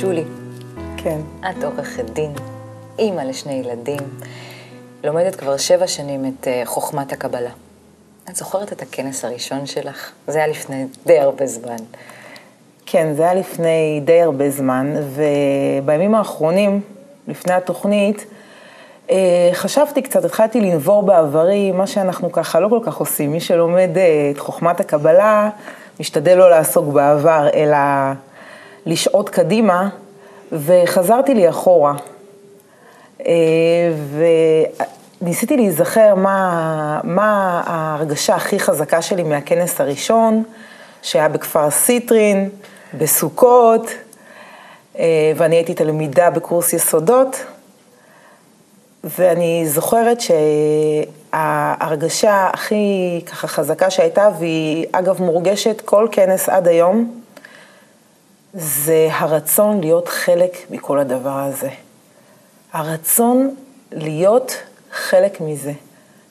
שולי, כן. את עורכת דין, אימא לשני ילדים, לומדת כבר שבע שנים את אה, חוכמת הקבלה. את זוכרת את הכנס הראשון שלך? זה היה לפני די הרבה זמן. כן, זה היה לפני די הרבה זמן, ובימים האחרונים, לפני התוכנית, אה, חשבתי קצת, התחלתי לנבור בעברי, מה שאנחנו ככה לא כל כך עושים. מי שלומד אה, את חוכמת הקבלה, משתדל לא לעסוק בעבר, אלא לשעוט קדימה, וחזרתי לי אחורה. אה, וניסיתי להיזכר מה, מה ההרגשה הכי חזקה שלי מהכנס הראשון, שהיה בכפר סיטרין, בסוכות, ואני הייתי תלמידה בקורס יסודות. ואני זוכרת שההרגשה הכי ככה חזקה שהייתה, והיא אגב מורגשת כל כנס עד היום, זה הרצון להיות חלק מכל הדבר הזה. הרצון להיות חלק מזה.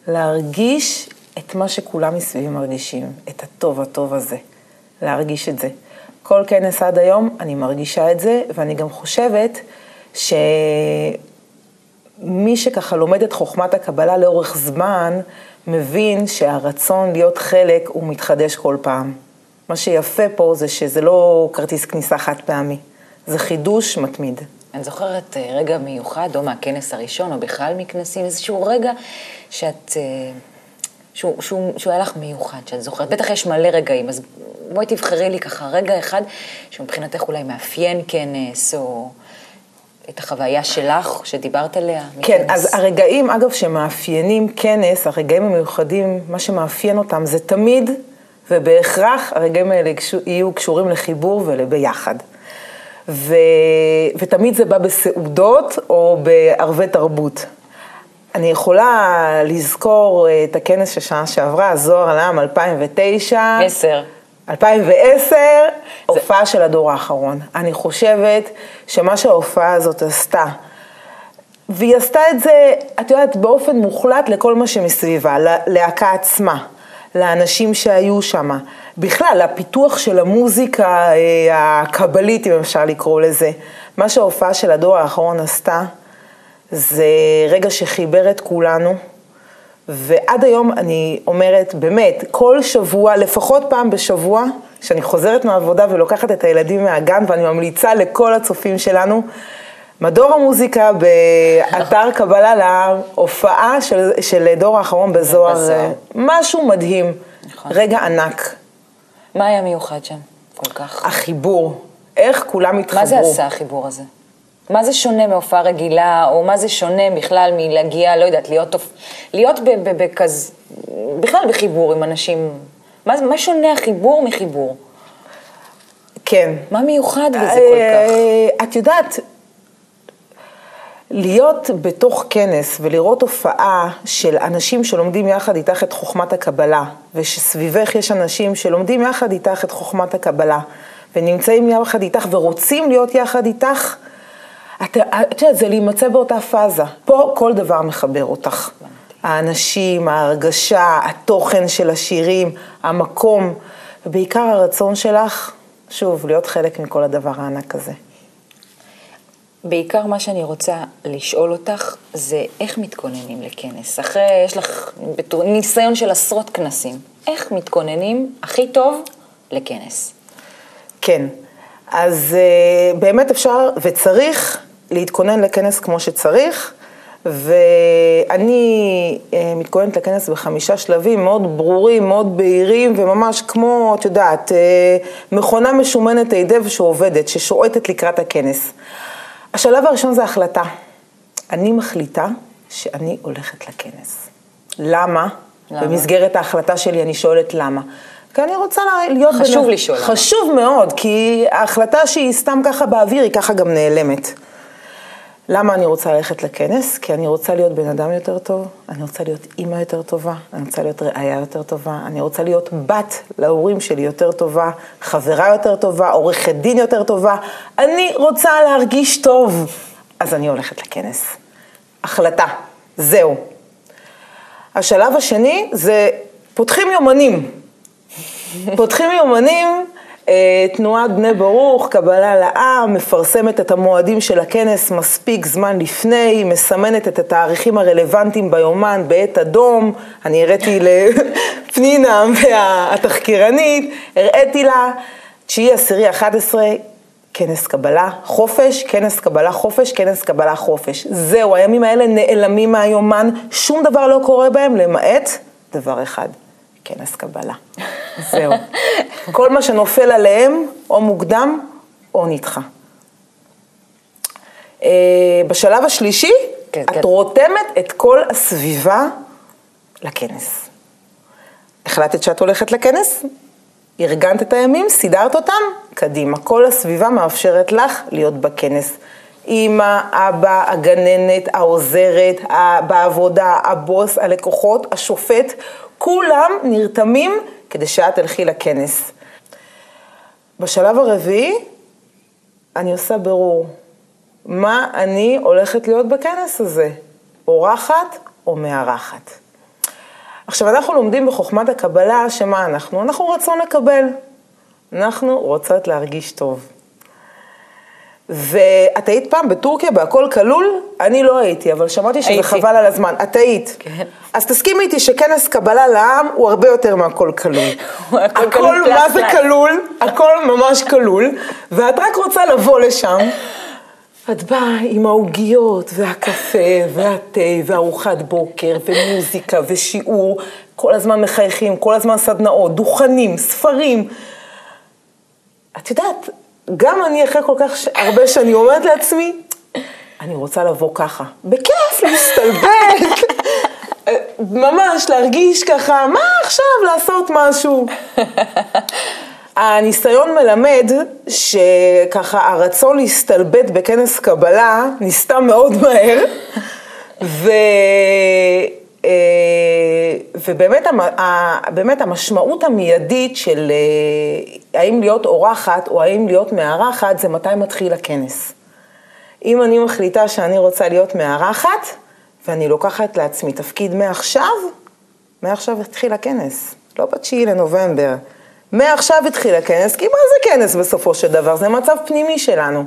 להרגיש את מה שכולם מסביבי מרגישים, את הטוב הטוב הזה. להרגיש את זה. כל כנס עד היום אני מרגישה את זה, ואני גם חושבת ש... מי שככה לומד את חוכמת הקבלה לאורך זמן, מבין שהרצון להיות חלק הוא מתחדש כל פעם. מה שיפה פה זה שזה לא כרטיס כניסה חד פעמי, זה חידוש מתמיד. אני זוכרת אה, רגע מיוחד, או מהכנס הראשון, או בכלל מכנסים, איזשהו רגע שאת... אה, שהוא, שהוא, שהוא היה לך מיוחד, שאת זוכרת. בטח יש מלא רגעים, אז בואי תבחרי לי ככה רגע אחד שמבחינתך אולי מאפיין כנס, או... את החוויה שלך, שדיברת עליה? כן, מכנס. אז הרגעים, אגב, שמאפיינים כנס, הרגעים המיוחדים, מה שמאפיין אותם זה תמיד ובהכרח הרגעים האלה יהיו קשורים לחיבור ולביחד. ו... ותמיד זה בא בסעודות או בערבי תרבות. אני יכולה לזכור את הכנס של שנה שעברה, זוהר לעם 2009. עשר. 2010, הופעה של הדור האחרון. אני חושבת שמה שההופעה הזאת עשתה, והיא עשתה את זה, את יודעת, באופן מוחלט לכל מה שמסביבה, ללהקה עצמה, לאנשים שהיו שם, בכלל, לפיתוח של המוזיקה אה, הקבלית, אם אפשר לקרוא לזה. מה שההופעה של הדור האחרון עשתה, זה רגע שחיבר את כולנו. ועד היום אני אומרת, באמת, כל שבוע, לפחות פעם בשבוע, כשאני חוזרת מהעבודה ולוקחת את הילדים מהגן, ואני ממליצה לכל הצופים שלנו, מדור המוזיקה באתר קבלה להופעה של, של דור האחרון בזוהר. משהו מדהים, נכון. רגע ענק. מה היה מיוחד שם כל כך? החיבור, איך כולם התחברו. מה זה עשה החיבור הזה? מה זה שונה מהופעה רגילה, או מה זה שונה בכלל מלהגיע, לא יודעת, להיות, להיות בכזה, בכלל בחיבור עם אנשים, מה, מה שונה החיבור מחיבור? כן. מה מיוחד בזה כל כך? אה, את יודעת, להיות בתוך כנס ולראות הופעה של אנשים שלומדים יחד איתך את חוכמת הקבלה, ושסביבך יש אנשים שלומדים יחד איתך את חוכמת הקבלה, ונמצאים יחד איתך ורוצים להיות יחד איתך, את יודעת, זה להימצא באותה פאזה. פה כל דבר מחבר אותך. האנשים, ההרגשה, התוכן של השירים, המקום, ובעיקר הרצון שלך, שוב, להיות חלק מכל הדבר הענק הזה. בעיקר מה שאני רוצה לשאול אותך, זה איך מתכוננים לכנס? אחרי, יש לך ניסיון של עשרות כנסים, איך מתכוננים הכי טוב לכנס? כן, אז uh, באמת אפשר וצריך להתכונן לכנס כמו שצריך, ואני אה, מתכוננת לכנס בחמישה שלבים מאוד ברורים, מאוד בהירים, וממש כמו, את יודעת, אה, מכונה משומנת היטב שעובדת, ששועטת לקראת הכנס. השלב הראשון זה החלטה. אני מחליטה שאני הולכת לכנס. למה? למה? במסגרת ההחלטה שלי אני שואלת למה. כי אני רוצה להיות... חשוב בנ... לשאול. חשוב. מאוד, כי ההחלטה שהיא סתם ככה באוויר, היא ככה גם נעלמת. למה אני רוצה ללכת לכנס? כי אני רוצה להיות בן אדם יותר טוב, אני רוצה להיות אימא יותר טובה, אני רוצה להיות ראייה יותר טובה, אני רוצה להיות בת להורים שלי יותר טובה, חברה יותר טובה, עורכת דין יותר טובה, אני רוצה להרגיש טוב, אז אני הולכת לכנס. החלטה, זהו. השלב השני זה פותחים יומנים. פותחים יומנים תנועת בני ברוך, קבלה לעם, מפרסמת את המועדים של הכנס מספיק זמן לפני, מסמנת את התאריכים הרלוונטיים ביומן בעת אדום. אני הראיתי לפנינה התחקירנית, הראיתי לה, 9, 10, 11, כנס קבלה חופש, כנס קבלה חופש, כנס קבלה חופש. זהו, הימים האלה נעלמים מהיומן, שום דבר לא קורה בהם למעט דבר אחד, כנס קבלה. זהו. כל מה שנופל עליהם, או מוקדם או נדחה. אה, בשלב השלישי, כן, את כן. רותמת את כל הסביבה לכנס. החלטת שאת הולכת לכנס, ארגנת את הימים, סידרת אותם, קדימה. כל הסביבה מאפשרת לך להיות בכנס. אימא, אבא, הגננת, העוזרת, בעבודה, הבוס, הלקוחות, השופט, כולם נרתמים כדי שאת תלכי לכנס. בשלב הרביעי, אני עושה ברור. מה אני הולכת להיות בכנס הזה? אורחת או מארחת? עכשיו, אנחנו לומדים בחוכמת הקבלה שמה אנחנו? אנחנו רצון לקבל. אנחנו רוצות להרגיש טוב. ואת היית פעם בטורקיה בהכל כלול? אני לא הייתי, אבל שמעתי שזה הייתי. חבל על הזמן. את היית. כן. אז תסכימי איתי שכנס קבלה לעם הוא הרבה יותר מהכל כלול. הכל, מה זה כלול, הכל ממש כלול, ואת רק רוצה לבוא לשם. את באה עם העוגיות והקפה והתה וארוחת בוקר ומוזיקה ושיעור, כל הזמן מחייכים, כל הזמן סדנאות, דוכנים, ספרים. את יודעת, גם אני אחרי כל כך הרבה שנים אומרת לעצמי, אני רוצה לבוא ככה. בכיף, להסתלבט, ממש להרגיש ככה, מה עכשיו לעשות משהו? הניסיון מלמד שככה הרצון להסתלבט בכנס קבלה נסתם מאוד מהר, ו... אה, ובאמת באמת המשמעות המיידית של אה, האם להיות אורחת או האם להיות מארחת זה מתי מתחיל הכנס. אם אני מחליטה שאני רוצה להיות מארחת ואני לוקחת לעצמי תפקיד מעכשיו, מעכשיו התחיל הכנס, לא בתשיעי לנובמבר. מעכשיו התחיל הכנס, כי מה זה כנס בסופו של דבר? זה מצב פנימי שלנו.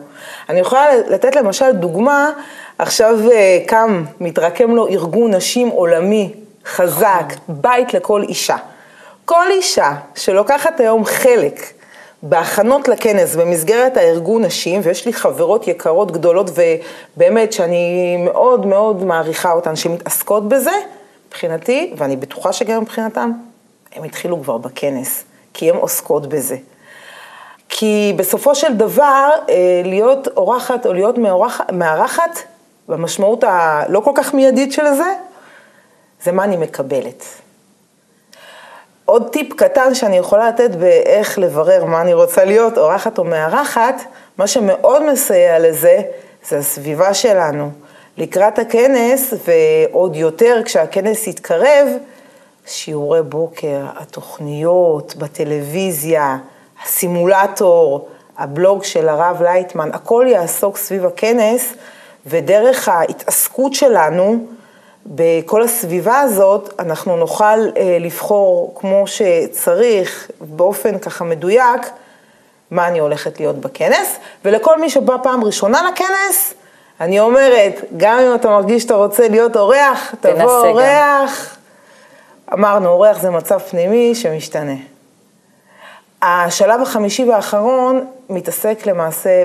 אני יכולה לתת למשל דוגמה, עכשיו אה, קם, מתרקם לו ארגון נשים עולמי חזק, בית לכל אישה. כל אישה שלוקחת היום חלק בהכנות לכנס במסגרת הארגון נשים, ויש לי חברות יקרות גדולות ובאמת שאני מאוד מאוד מעריכה אותן שמתעסקות בזה, מבחינתי, ואני בטוחה שגם מבחינתם, הם התחילו כבר בכנס. כי הן עוסקות בזה. כי בסופו של דבר, אה, להיות אורחת או להיות מארחת, במשמעות הלא כל כך מיידית של זה, זה מה אני מקבלת. עוד טיפ קטן שאני יכולה לתת באיך לברר מה אני רוצה להיות, אורחת או מארחת, מה שמאוד מסייע לזה, זה הסביבה שלנו. לקראת הכנס, ועוד יותר כשהכנס יתקרב, שיעורי בוקר, התוכניות בטלוויזיה, הסימולטור, הבלוג של הרב לייטמן, הכל יעסוק סביב הכנס, ודרך ההתעסקות שלנו בכל הסביבה הזאת, אנחנו נוכל אה, לבחור כמו שצריך, באופן ככה מדויק, מה אני הולכת להיות בכנס, ולכל מי שבא פעם ראשונה לכנס, אני אומרת, גם אם אתה מרגיש שאתה רוצה להיות אורח, תבוא אורח. אמרנו, אורח זה מצב פנימי שמשתנה. השלב החמישי והאחרון מתעסק למעשה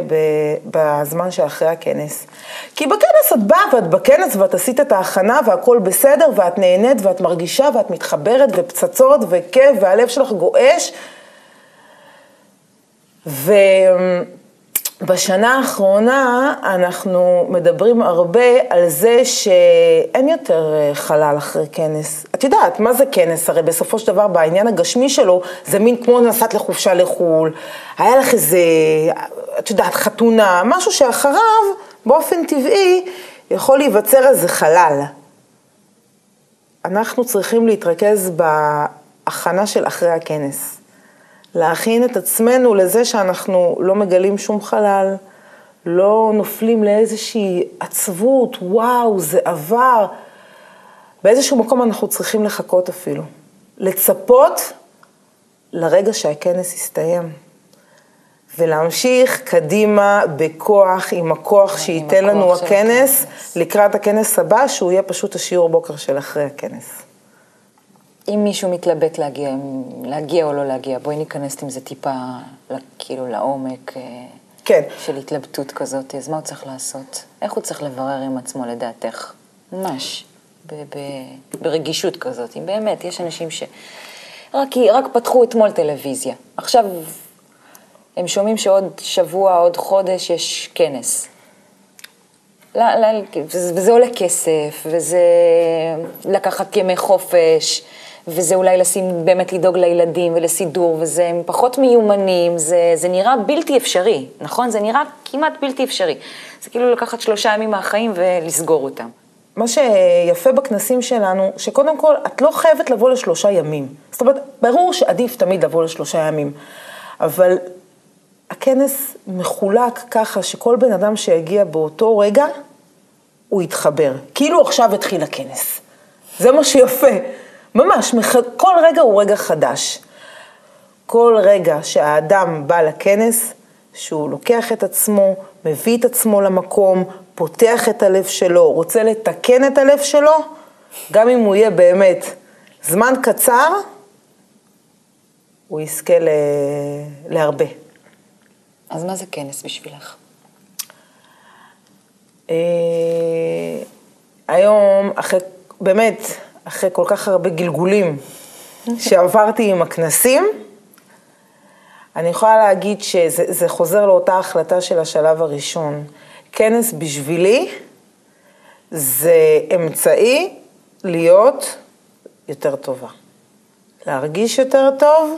בזמן שאחרי הכנס. כי בכנס את באה ואת בכנס ואת עשית את ההכנה והכל בסדר ואת נהנית ואת מרגישה ואת מתחברת ופצצות וכיף והלב שלך גועש. ו... בשנה האחרונה אנחנו מדברים הרבה על זה שאין יותר אה, חלל אחרי כנס. את יודעת, מה זה כנס? הרי בסופו של דבר בעניין הגשמי שלו זה מין כמו נסעת לחופשה לחו"ל, היה לך איזה, את יודעת, חתונה, משהו שאחריו באופן טבעי יכול להיווצר איזה חלל. אנחנו צריכים להתרכז בהכנה של אחרי הכנס. להכין את עצמנו לזה שאנחנו לא מגלים שום חלל, לא נופלים לאיזושהי עצבות, וואו, זה עבר. באיזשהו מקום אנחנו צריכים לחכות אפילו. לצפות לרגע שהכנס יסתיים. ולהמשיך קדימה בכוח, עם הכוח שייתן לנו הכנס, הכנס. לקראת הכנס הבא, שהוא יהיה פשוט השיעור בוקר של אחרי הכנס. אם מישהו מתלבט להגיע, להגיע או לא להגיע, בואי ניכנס עם זה טיפה, כאילו, לעומק אה, כן. של התלבטות כזאת, אז מה הוא צריך לעשות? איך הוא צריך לברר עם עצמו לדעתך? ממש, ב- ב- ברגישות כזאת. אם באמת, יש אנשים ש... רק, רק פתחו אתמול טלוויזיה. עכשיו הם שומעים שעוד שבוע, עוד חודש יש כנס. ל- ל- וזה וזה עולה כסף, וזה לקחת ימי חופש, וזה אולי לשים, באמת לדאוג לילדים ולסידור, וזה הם פחות מיומנים, זה, זה נראה בלתי אפשרי, נכון? זה נראה כמעט בלתי אפשרי. זה כאילו לקחת שלושה ימים מהחיים ולסגור אותם. מה שיפה בכנסים שלנו, שקודם כל, את לא חייבת לבוא לשלושה ימים. זאת אומרת, ברור שעדיף תמיד לבוא לשלושה ימים, אבל הכנס מחולק ככה שכל בן אדם שיגיע באותו רגע, הוא יתחבר. כאילו עכשיו התחיל הכנס. זה מה שיפה. ממש, כל רגע הוא רגע חדש. כל רגע שהאדם בא לכנס, שהוא לוקח את עצמו, מביא את עצמו למקום, פותח את הלב שלו, רוצה לתקן את הלב שלו, גם אם הוא יהיה באמת זמן קצר, הוא יזכה ל... להרבה. אז מה זה כנס בשבילך? אה, היום, אחרי, באמת, אחרי כל כך הרבה גלגולים שעברתי עם הכנסים, אני יכולה להגיד שזה זה חוזר לאותה החלטה של השלב הראשון. כנס בשבילי זה אמצעי להיות יותר טובה. להרגיש יותר טוב,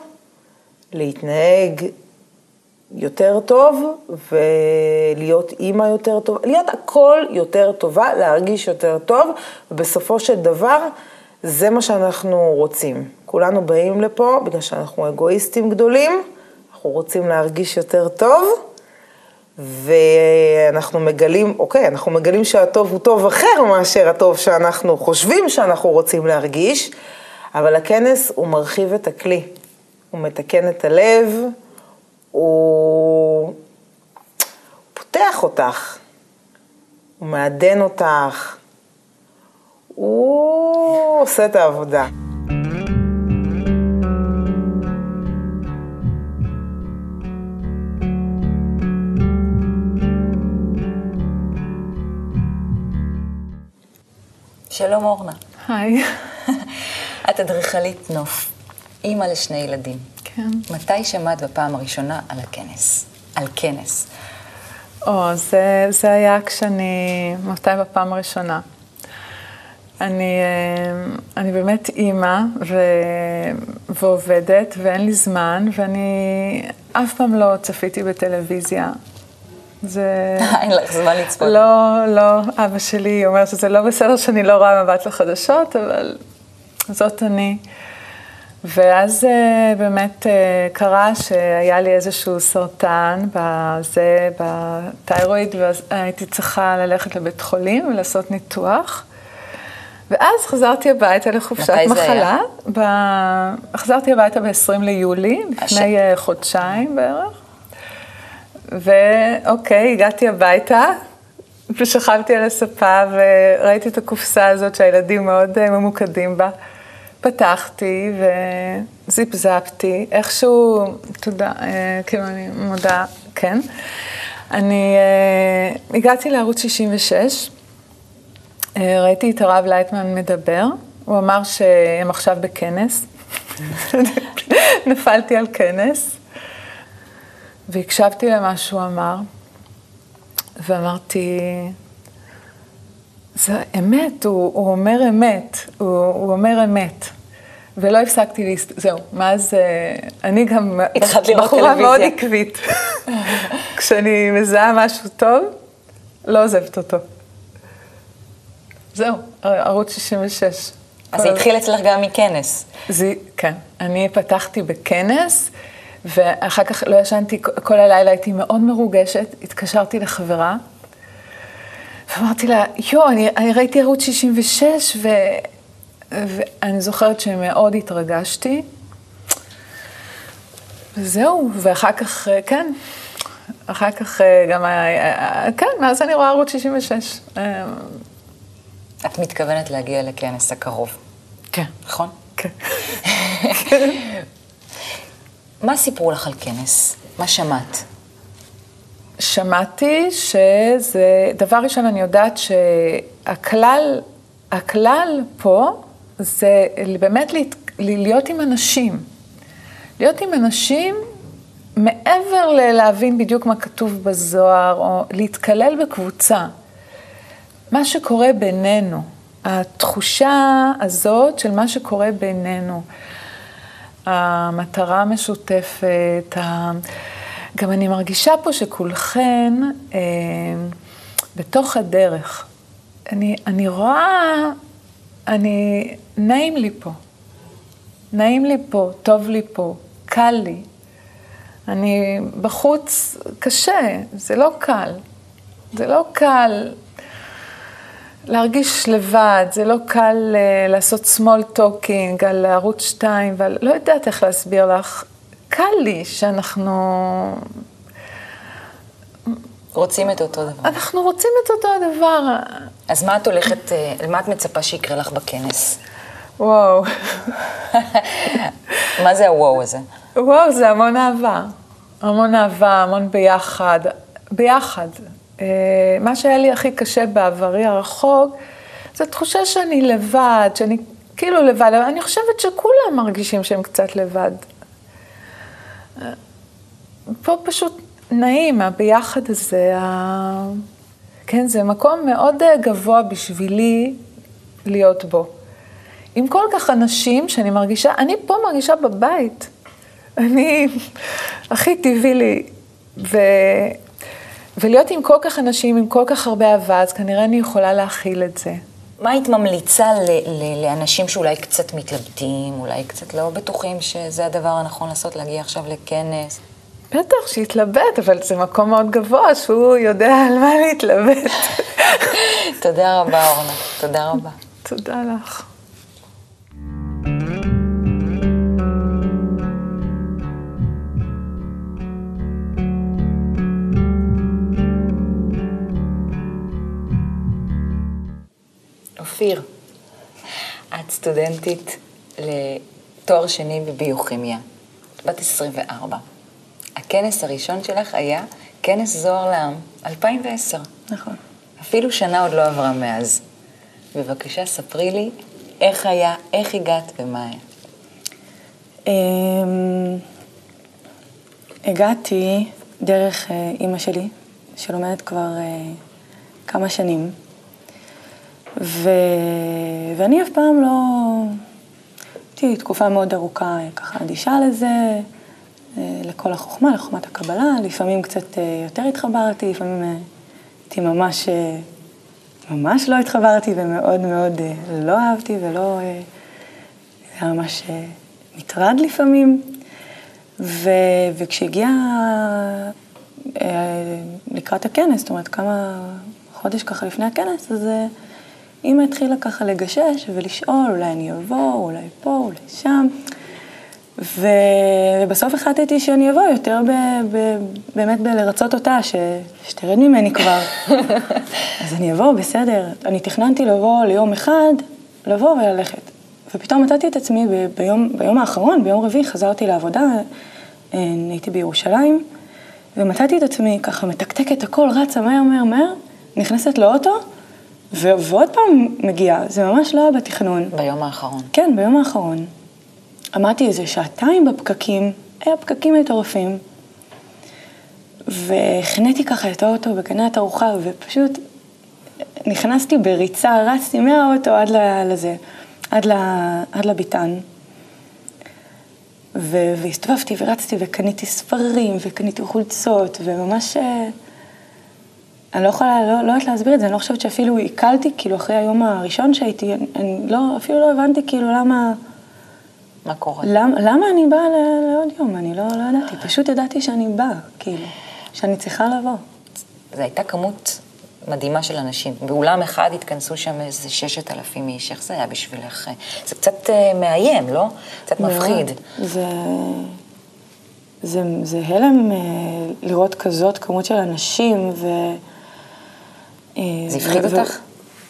להתנהג יותר טוב ולהיות אימא יותר טובה, להיות הכל יותר טובה, להרגיש יותר טוב, ובסופו של דבר זה מה שאנחנו רוצים. כולנו באים לפה בגלל שאנחנו אגואיסטים גדולים, אנחנו רוצים להרגיש יותר טוב, ואנחנו מגלים, אוקיי, אנחנו מגלים שהטוב הוא טוב אחר מאשר הטוב שאנחנו חושבים שאנחנו רוצים להרגיש, אבל הכנס הוא מרחיב את הכלי, הוא מתקן את הלב, הוא פותח אותך, הוא מעדן אותך, הוא עושה את העבודה. שלום אורנה. היי. את אדריכלית נוף, אימא לשני ילדים. כן. מתי שמעת בפעם הראשונה על הכנס? על כנס. או, זה, זה היה כשאני, מתי בפעם הראשונה? אני, אה, אני באמת אימא ו, ועובדת ואין לי זמן ואני אף פעם לא צפיתי בטלוויזיה. זה... אין לך זמן לצפות. לא, לא, אבא שלי אומר שזה לא בסדר שאני לא רואה מבט לחדשות, אבל זאת אני. ואז אה, באמת אה, קרה שהיה לי איזשהו סרטן בזה, בתיירואיד, ואז הייתי צריכה ללכת לבית חולים ולעשות ניתוח. ואז חזרתי הביתה לחופשת מתי זה מחלה. היה? ב... חזרתי הביתה ב-20 ליולי, לפני אה, חודשיים בערך. ואוקיי, הגעתי הביתה, ושכבתי על הספה וראיתי את הקופסה הזאת שהילדים מאוד אה, ממוקדים בה. פתחתי וזיפ-זפתי, איכשהו, תודה, אה, כאילו אני מודה, כן. אני הגעתי לערוץ 66, אה, ראיתי את הרב לייטמן מדבר, הוא אמר שהם עכשיו בכנס, נפלתי על כנס, והקשבתי למה שהוא אמר, ואמרתי, זה אמת, הוא, הוא אומר אמת, הוא, הוא אומר אמת. ולא הפסקתי להסת... זהו, מאז אה, אני גם התחלת לראות בחורה מאוד. עקבית. כשאני מזהה משהו טוב, לא עוזבת אותו. זהו, ערוץ 66. אז זה התחיל אצלך גם מכנס. זה, כן, אני פתחתי בכנס, ואחר כך לא ישנתי, כל הלילה הייתי מאוד מרוגשת, התקשרתי לחברה, ואמרתי לה, יו, אני, אני ראיתי ערוץ 66, ו, ואני זוכרת שמאוד התרגשתי. וזהו, ואחר כך, כן, אחר כך אה, גם, כן, מאז אני רואה ערוץ 66. את מתכוונת להגיע לכנס הקרוב, כן. נכון? כן. מה סיפרו לך על כנס? מה שמעת? שמעתי שזה, דבר ראשון, אני יודעת שהכלל, הכלל פה זה באמת להת- להיות עם אנשים. להיות עם אנשים מעבר ללהבין בדיוק מה כתוב בזוהר, או להתקלל בקבוצה. מה שקורה בינינו, התחושה הזאת של מה שקורה בינינו, המטרה המשותפת. גם אני מרגישה פה שכולכן אה, בתוך הדרך. אני, אני רואה, אני, נעים לי פה. נעים לי פה, טוב לי פה, קל לי. אני בחוץ קשה, זה לא קל. זה לא קל להרגיש לבד, זה לא קל uh, לעשות small talking על ערוץ 2, ועל, לא יודעת איך להסביר לך. קל לי שאנחנו רוצים את אותו דבר. אנחנו רוצים את אותו הדבר. אז מה את הולכת, אה, מה את מצפה שיקרה לך בכנס? וואו, מה זה הוואו הזה? וואו, זה המון אהבה. המון אהבה, המון ביחד. ביחד. אה, מה שהיה לי הכי קשה בעברי הרחוק, זה תחושה שאני לבד, שאני כאילו לבד, אבל אני חושבת שכולם מרגישים שהם קצת לבד. פה פשוט נעים, הביחד הזה, ה... כן, זה מקום מאוד אה, גבוה בשבילי להיות בו. עם כל כך אנשים שאני מרגישה, אני פה מרגישה בבית. אני, הכי טבעי לי. ו... ולהיות עם כל כך אנשים, עם כל כך הרבה אהבה, אז כנראה אני יכולה להכיל את זה. מה היית ממליצה ל- ל- לאנשים שאולי קצת מתלבטים, אולי קצת לא בטוחים שזה הדבר הנכון לעשות, להגיע עכשיו לכנס? בטח, שיתלבט, אבל זה מקום מאוד גבוה, שהוא יודע על מה להתלבט. תודה רבה, אורנה. תודה רבה. תודה לך. אופיר, את סטודנטית לתואר שני בביוכימיה. בת 24. הכנס הראשון שלך היה כנס זוהר לעם, 2010. נכון. אפילו שנה עוד לא עברה מאז. בבקשה, ספרי לי איך היה, איך הגעת ומה היה. אמ, הגעתי דרך אה, אימא שלי, שלומדת כבר אה, כמה שנים, ו... ואני אף פעם לא... הייתי תקופה מאוד ארוכה ככה אדישה לזה, אה, לכל החוכמה, לחוכמת הקבלה, לפעמים קצת אה, יותר התחברתי, לפעמים אה, הייתי ממש, ממש לא התחברתי ומאוד מאוד לא אהבתי ולא... זה היה ממש מטרד לפעמים. ו... וכשהגיע לקראת הכנס, זאת אומרת כמה חודש ככה לפני הכנס, אז אימא התחילה ככה לגשש ולשאול, אולי אני אבוא, אולי פה, אולי שם. ו... ובסוף החלטתי שאני אבוא יותר ב... ב... באמת בלרצות אותה, ש... שתרד ממני כבר. אז אני אבוא, בסדר. אני תכננתי לבוא ליום אחד, לבוא וללכת. ופתאום מצאתי את עצמי ב... ביום... ביום האחרון, ביום רביעי, חזרתי לעבודה, אה, הייתי בירושלים, ומצאתי את עצמי ככה מתקתקת הכל, רצה מהר, מהר, מהר, נכנסת לאוטו, ו... ועוד פעם מגיעה. זה ממש לא היה בתכנון. ביום האחרון. כן, ביום האחרון. עמדתי איזה שעתיים בפקקים, היה פקקים מטורפים, והחניתי ככה את האוטו בגני התערוכה, ופשוט נכנסתי בריצה, רצתי מהאוטו עד לזה, עד, ל, עד לביתן. ו- והסתובבתי ורצתי וקניתי ספרים וקניתי חולצות, וממש... אני לא יכולה, לא, לא יודעת להסביר את זה, אני לא חושבת שאפילו עיכלתי, כאילו אחרי היום הראשון שהייתי, אני, אני לא, אפילו לא הבנתי כאילו למה... מה קורה? למה, למה אני באה לעוד יום? אני לא, לא ידעתי, פשוט ידעתי שאני באה, כאילו, שאני צריכה לבוא. זו הייתה כמות מדהימה של אנשים. באולם אחד התכנסו שם איזה ששת אלפים איש. איך זה היה בשבילך? זה קצת אה, מאיים, לא? קצת מפחיד. מאוד. זה... זה, זה הלם אה, לראות כזאת כמות של אנשים, ו... אה, זה הפחיד אותך?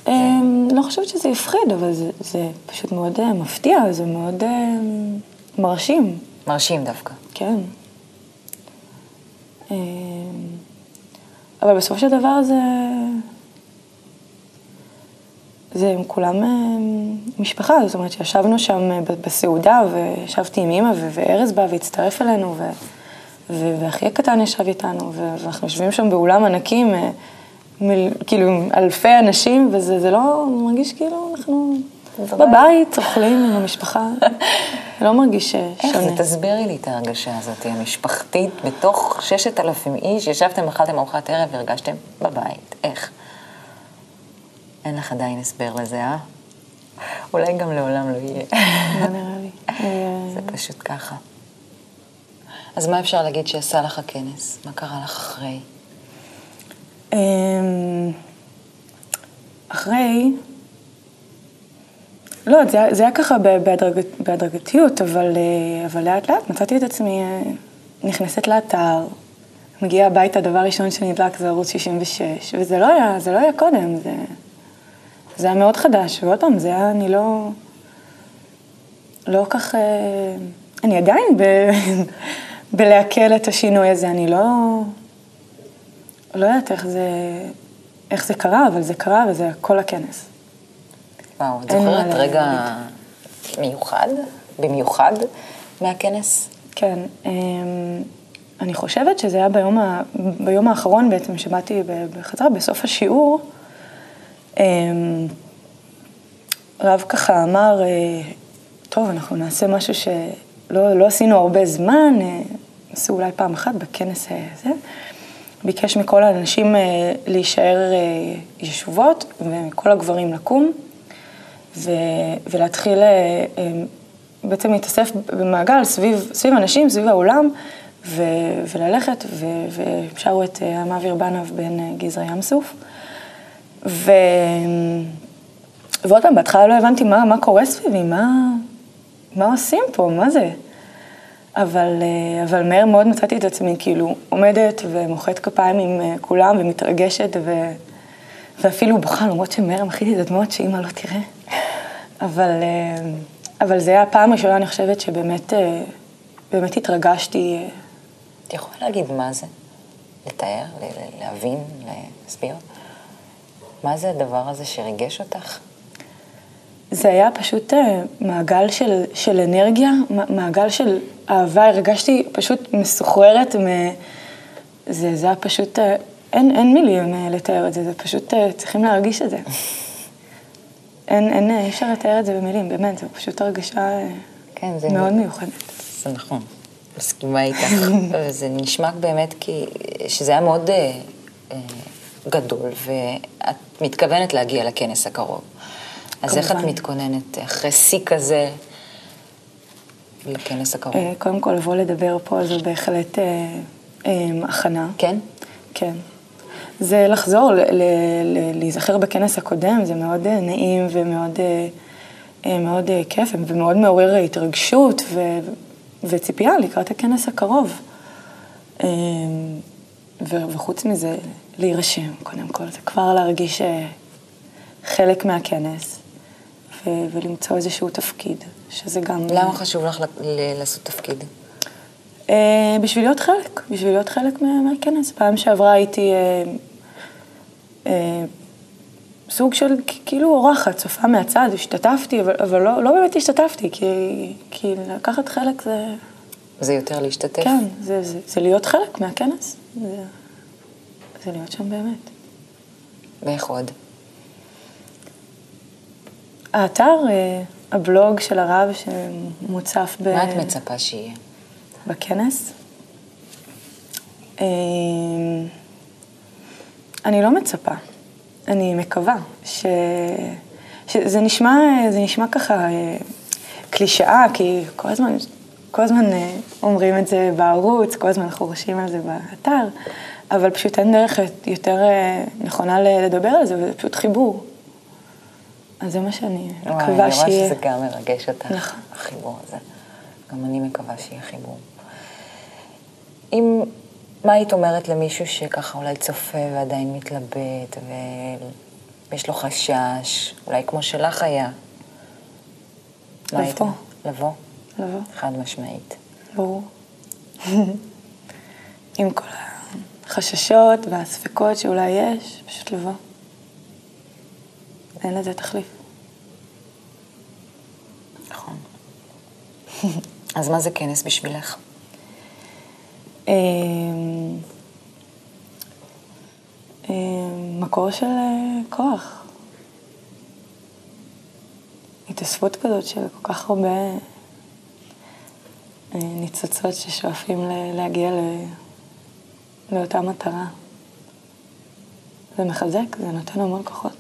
אה, לא חושבת שזה הפחיד, אבל זה, פשוט מאוד אה, מפתיע, זה מאוד מרשים, מרשים דווקא. כן. אבל בסופו של דבר זה... זה הם כולם משפחה, זאת אומרת שישבנו שם בסעודה וישבתי עם אימא וארז בא והצטרף אלינו ו- ואחי הקטן ישב איתנו ואנחנו יושבים שם באולם ענקים, מל- כאילו אלפי אנשים וזה זה לא מרגיש כאילו אנחנו בבית אוכלים עם המשפחה, לא מרגיש אה, איך שונה. זה? תסבירי לי את ההרגשה הזאת, המשפחתית, בתוך ששת אלפים איש, ישבתם, אכלתם ארוחת ערב והרגשתם בבית. איך? אין לך עדיין הסבר לזה, אה? אולי גם לעולם לא יהיה. לא נראה לי. אה, זה פשוט ככה. אז מה אפשר להגיד שעשה לך הכנס? מה קרה לך אחרי? אמ, אחרי, לא, זה, זה היה ככה בהדרג, בהדרגתיות, אבל, אה, אבל לאט לאט מצאתי את עצמי אה, נכנסת לאתר, מגיעה הביתה, דבר ראשון שנדלק זה ערוץ 66, וזה לא היה, זה לא היה קודם, זה, זה היה מאוד חדש, ועוד פעם, זה היה, אני לא, לא כך, אה, אני עדיין ב, בלעכל את השינוי הזה, אני לא, לא יודעת איך זה, איך זה קרה, אבל זה קרה וזה כל הכנס. וואו, את זוכרת להגיד. רגע מיוחד? במיוחד מהכנס? כן, אמ, אני חושבת שזה היה ביום, ה, ביום האחרון בעצם, שבאתי בחזרה, בסוף השיעור, אמ, רב ככה אמר, אה, טוב, אנחנו נעשה משהו שלא לא עשינו הרבה זמן, אה, עשו אולי פעם אחת בכנס הזה. ביקש מכל האנשים אה, להישאר אה, ישובות, ומכל הגברים לקום, ו, ולהתחיל אה, בעצם להתאסף במעגל סביב, סביב אנשים, סביב האולם, ו, וללכת, ו, ושרו את המעביר בנב בן גזרי ים סוף. ו... ועוד פעם, בהתחלה לא הבנתי מה, מה קורה סביבי, מה, מה עושים פה, מה זה? אבל, אה, אבל מהר מאוד מצאתי את עצמי כאילו עומדת ומוחאת כפיים עם אה, כולם ומתרגשת ו, ואפילו בוכה, למרות שמהר מחיתי את הדמעות שאימא לא תראה. אבל, אה, אבל זה היה הפעם הראשונה, אני חושבת, שבאמת באמת התרגשתי. את יכולה להגיד מה זה? לתאר, להבין, להסביר? מה זה הדבר הזה שריגש אותך? זה היה פשוט אה, מעגל של, של אנרגיה, מעגל של אהבה, הרגשתי פשוט מסוחררת, מ... זה, זה היה פשוט, אה, אין, אין מילים אה, לתאר את זה, זה פשוט, צריכים להרגיש את זה. אין, אין, אי אפשר לתאר את זה במילים, באמת, זו פשוט הרגשה כן, זה... מאוד מיוחדת. זה נכון. מסכימה איתך. וזה נשמע באמת כי... שזה היה מאוד אה, אה, גדול, ואת מתכוונת להגיע לכנס הקרוב. אז איך את. מתכוננת אחרי שיא כזה לכנס הקרוב? אה, קודם כל, לבוא לדבר פה זו בהחלט אה, אה, הכנה. כן? כן. זה לחזור, ל- ל- ל- להיזכר בכנס הקודם, זה מאוד אה, נעים ומאוד אה, מאוד אה, כיף ומאוד מעורר התרגשות ו- וציפייה לקראת הכנס הקרוב. אה, ו- וחוץ מזה, להירשם, קודם כל, זה כבר להרגיש חלק מהכנס ולמצוא איזשהו תפקיד, שזה גם... למה חשוב לך לעשות תפקיד? אה, בשביל להיות חלק, בשביל להיות חלק מה- מהכנס. פעם שעברה הייתי אה, אה, סוג של כאילו אורחת, צופה מהצד, השתתפתי, אבל, אבל לא, לא באמת השתתפתי, כי, כי לקחת חלק זה, זה יותר להשתתף? כן, זה, זה, זה להיות חלק מהכנס, זה, זה להיות שם באמת. ואיך עוד? האתר, אה, הבלוג של הרב שמוצף ב... מה את מצפה שיהיה? בכנס. אה, אני לא מצפה, אני מקווה ש... שזה נשמע, זה נשמע ככה אה, קלישאה, כי כל הזמן, כל הזמן אומרים את זה בערוץ, כל הזמן אנחנו רושמים על זה באתר, אבל פשוט אין דרך יותר נכונה לדבר על זה, וזה פשוט חיבור. אז זה מה שאני וואי, מקווה אני רואה שיהיה. שזה גם מרגש אותך, נכון. החיבור הזה. גם אני מקווה שיהיה חיבור. אם, מה היית אומרת למישהו שככה אולי צופה ועדיין מתלבט, ויש לו חשש, אולי כמו שלך היה? מה היית? לבוא. לבוא? לבוא. חד משמעית. ברור. עם כל החששות והספקות שאולי יש, פשוט לבוא. אין לזה תחליף. אז מה זה כנס בשבילך? אמ, אמ, מקור של אה, כוח. התאספות כזאת של כל כך הרבה אה, ניצוצות ששואפים להגיע לאותה מטרה. זה מחזק, זה נותן המון כוחות.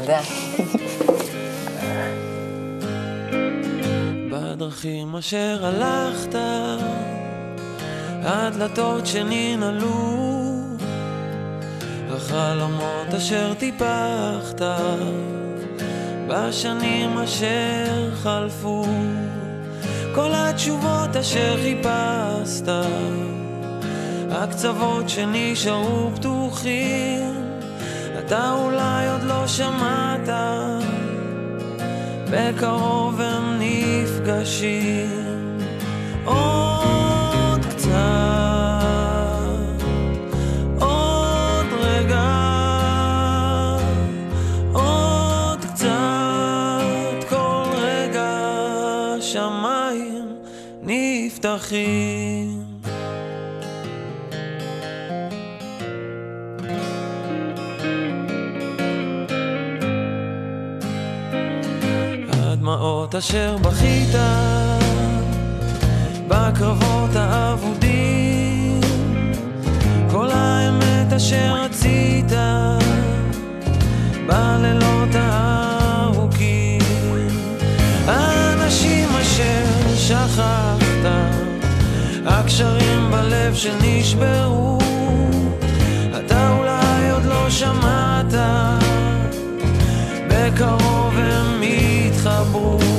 תודה. בדרכים אשר הלכת, הדלתות שננעלו, החלומות אשר טיפחת, בשנים אשר חלפו, כל התשובות אשר חיפשת, הקצוות שנשארו פתוחים, אתה אולי עוד לא שמעת. בקרוב הם נפגשים עוד קצת, עוד רגע, עוד קצת, כל רגע שמיים נפתחים. אשר בכית בקרבות האבודים. כל האמת אשר רצית בלילות הארוכים. האנשים אשר שכחת הקשרים בלב שנשברו. אתה אולי עוד לא שמעת בקרוב הם יתחברו